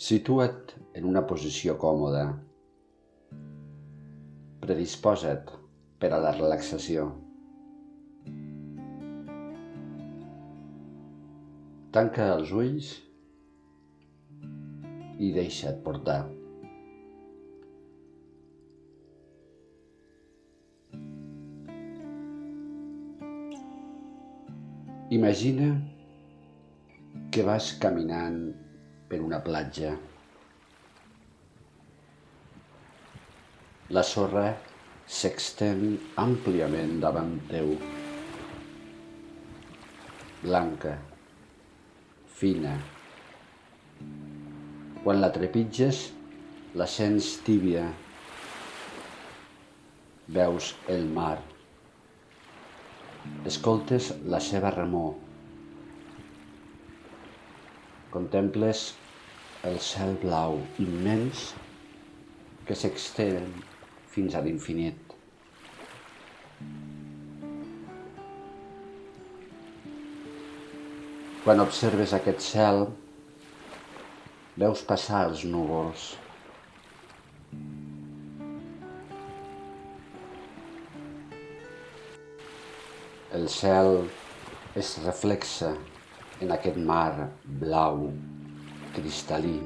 Situa't en una posició còmoda. Predisposa't per a la relaxació. Tanca els ulls i deixa't portar. Imagina que vas caminant per una platja. La sorra s'extén àmpliament davant teu. Blanca, fina. Quan la trepitges, la sents tíbia. Veus el mar. Escoltes la seva remor. Contemples el cel blau immens que s'extén fins a l'infinit. Quan observes aquest cel, veus passar els núvols. El cel es reflexa en aquest mar blau, cristal·lí,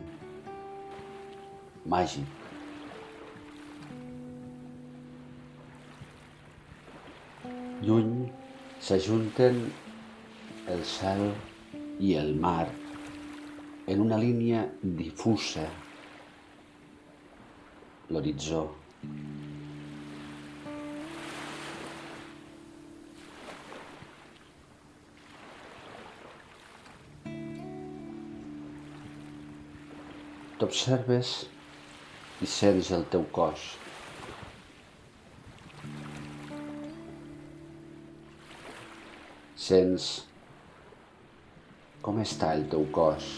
màgic. Lluny s'ajunten el cel i el mar en una línia difusa, l'horitzó. T'observes i sents el teu cos. Sents com està el teu cos.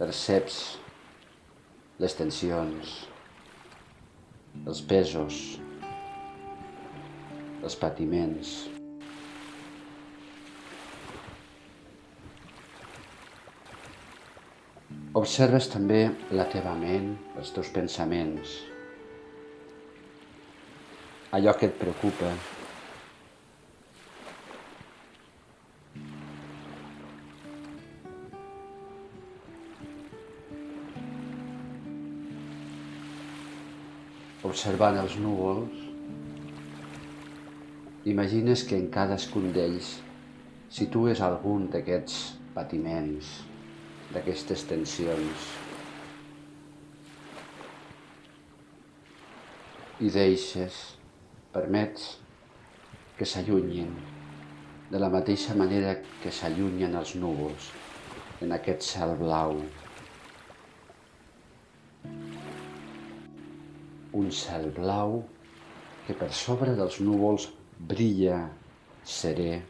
Perceps les tensions, els pesos, els patiments. Observes també la teva ment, els teus pensaments, allò que et preocupa. Observant els núvols, imagines que en cadascun d'ells situes algun d'aquests patiments, d'aquestes tensions. I deixes, permets que s'allunyin de la mateixa manera que s'allunyen els núvols en aquest cel blau. Un cel blau que per sobre dels núvols brilla serè,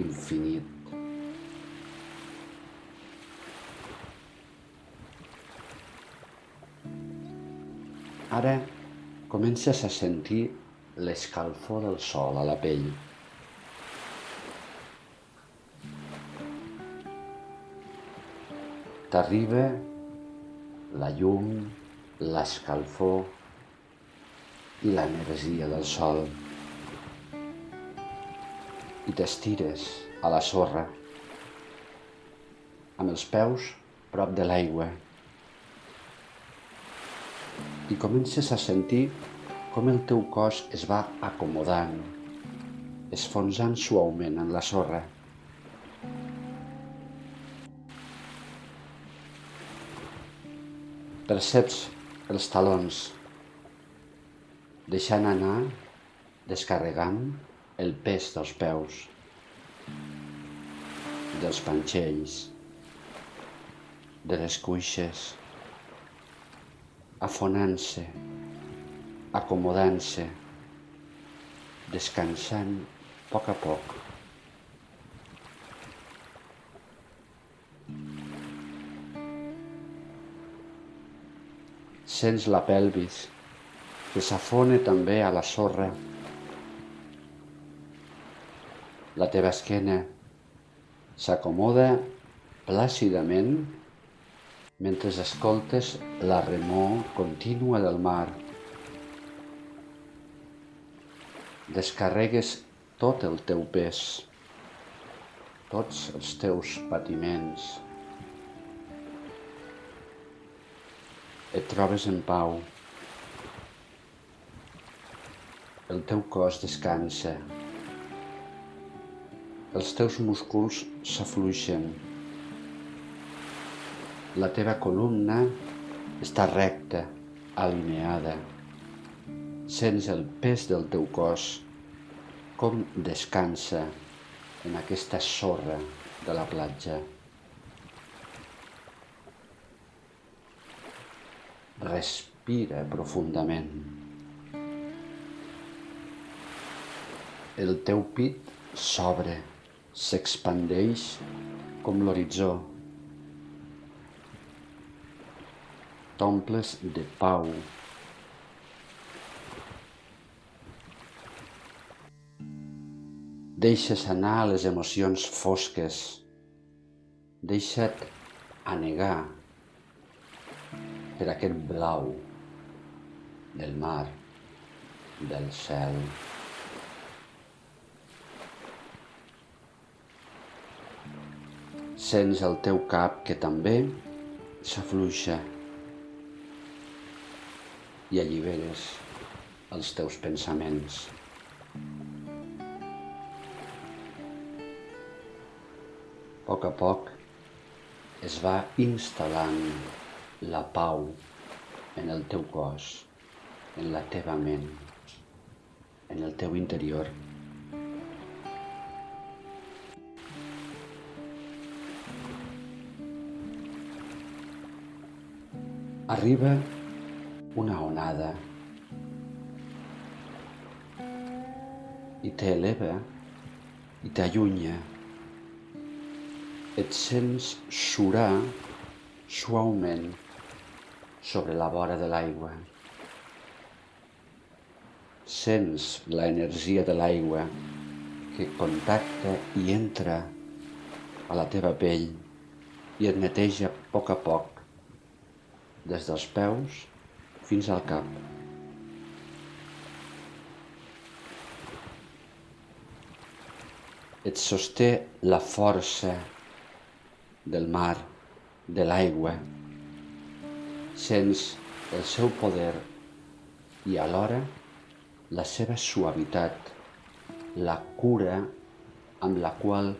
infinit. Ara comences a sentir l'escalfor del sol a la pell. T'arriba la llum, l'escalfor i l'energia del sol. I t'estires a la sorra, amb els peus prop de l'aigua i comences a sentir com el teu cos es va acomodant, esfonsant suaument en la sorra. Perceps els talons, deixant anar, descarregant el pes dels peus, dels panxells, de les cuixes, afonant-se, acomodant-se, descansant a poc a poc. Sents la pelvis que s'afona també a la sorra. La teva esquena s'acomoda plàcidament mentre escoltes la remor contínua del mar. Descarregues tot el teu pes, tots els teus patiments. Et trobes en pau. El teu cos descansa. Els teus músculs s'afluixen. La teva columna està recta, alineada. Sents el pes del teu cos com descansa en aquesta sorra de la platja. Respira profundament. El teu pit s'obre s'expandeix com l'horitzó. T'omples de pau. Deixes anar les emocions fosques. Deixa't anegar per aquest blau del mar, del cel. Sents el teu cap que també s'afluixa i alliberes els teus pensaments. A poc a poc es va instal·lant la pau en el teu cos, en la teva ment, en el teu interior. Arriba una onada i t'eleva i t'allunya. Et sents surar suaument sobre la vora de l'aigua. Sents l'energia de l'aigua que contacta i entra a la teva pell i et neteja a poc a poc des dels peus fins al cap. Et sosté la força del mar, de l'aigua. Sents el seu poder i alhora la seva suavitat, la cura amb la qual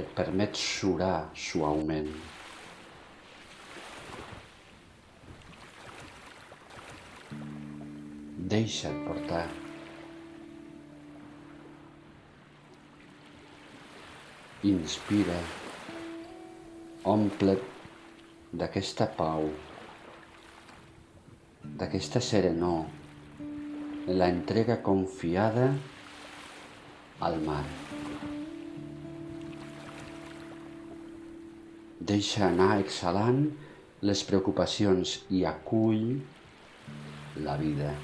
et permet surar suaument. Deixa't portar. Inspira. Omple't d'aquesta pau, d'aquesta serenor, en la entrega confiada al mar. Deixa anar exhalant les preocupacions i acull la vida.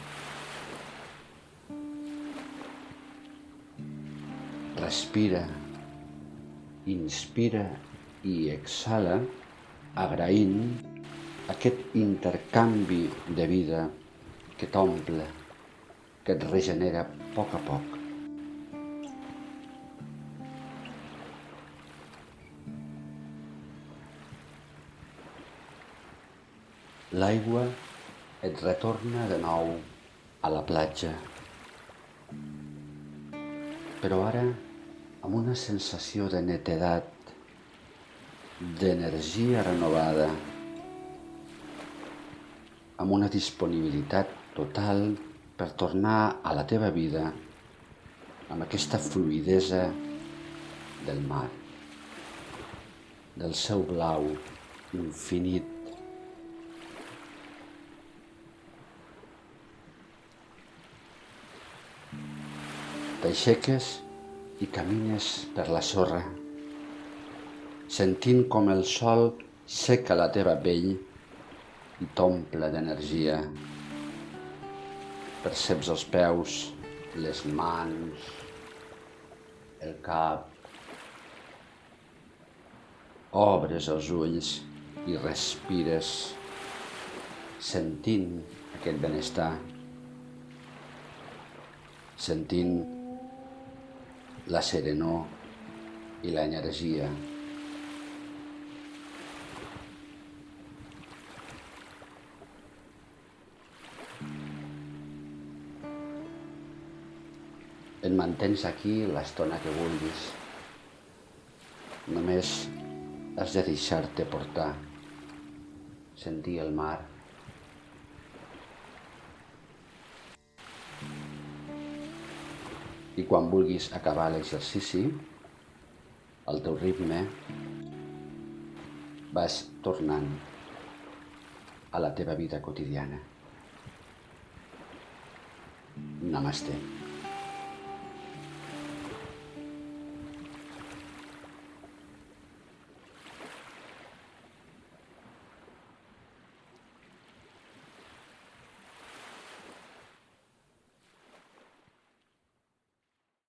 Respira, inspira i exhala agraint aquest intercanvi de vida que t'omple, que et regenera a poc a poc. L'aigua et retorna de nou a la platja. Però ara amb una sensació de netedat, d'energia renovada, amb una disponibilitat total per tornar a la teva vida amb aquesta fluidesa del mar, del seu blau infinit. T'aixeques i camines per la sorra, sentint com el sol seca la teva pell i t'omple d'energia. Perceps els peus, les mans, el cap. obres els ulls i respires sentint aquest benestar, sentint la serenor i l'energia et mantens aquí l'estona que vulguis. Només has de deixar-te portar, sentir el mar. I quan vulguis acabar l'exercici, al teu ritme, vas tornant a la teva vida quotidiana. Namaste.